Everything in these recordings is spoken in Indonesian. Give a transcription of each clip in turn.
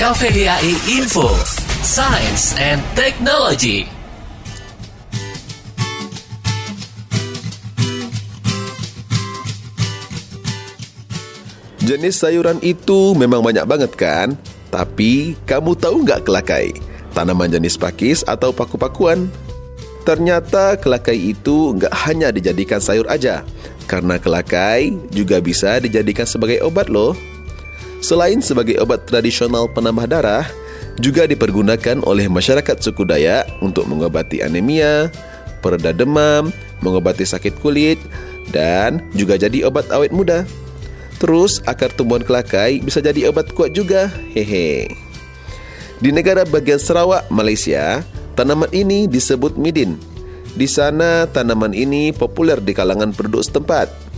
KVDAI Info, Science and Technology. Jenis sayuran itu memang banyak banget kan? Tapi kamu tahu nggak kelakai? Tanaman jenis pakis atau paku-pakuan? Ternyata kelakai itu nggak hanya dijadikan sayur aja, karena kelakai juga bisa dijadikan sebagai obat loh. Selain sebagai obat tradisional penambah darah, juga dipergunakan oleh masyarakat suku Dayak untuk mengobati anemia, pereda demam, mengobati sakit kulit, dan juga jadi obat awet muda. Terus akar tumbuhan kelakai bisa jadi obat kuat juga. Hehe. Di negara bagian Sarawak, Malaysia, tanaman ini disebut midin. Di sana tanaman ini populer di kalangan penduduk setempat.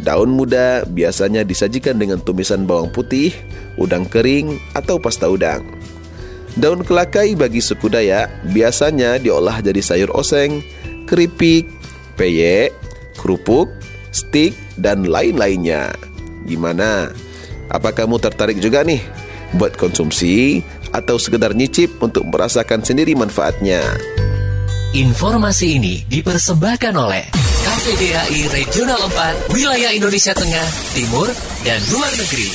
Daun muda biasanya disajikan dengan tumisan bawang putih, udang kering, atau pasta udang. Daun kelakai bagi suku Dayak biasanya diolah jadi sayur oseng, keripik, peyek, kerupuk, stik, dan lain-lainnya. Gimana? Apa kamu tertarik juga nih buat konsumsi atau sekedar nyicip untuk merasakan sendiri manfaatnya? Informasi ini dipersembahkan oleh KVDAI Regional 4, Wilayah Indonesia Tengah, Timur, dan Luar Negeri.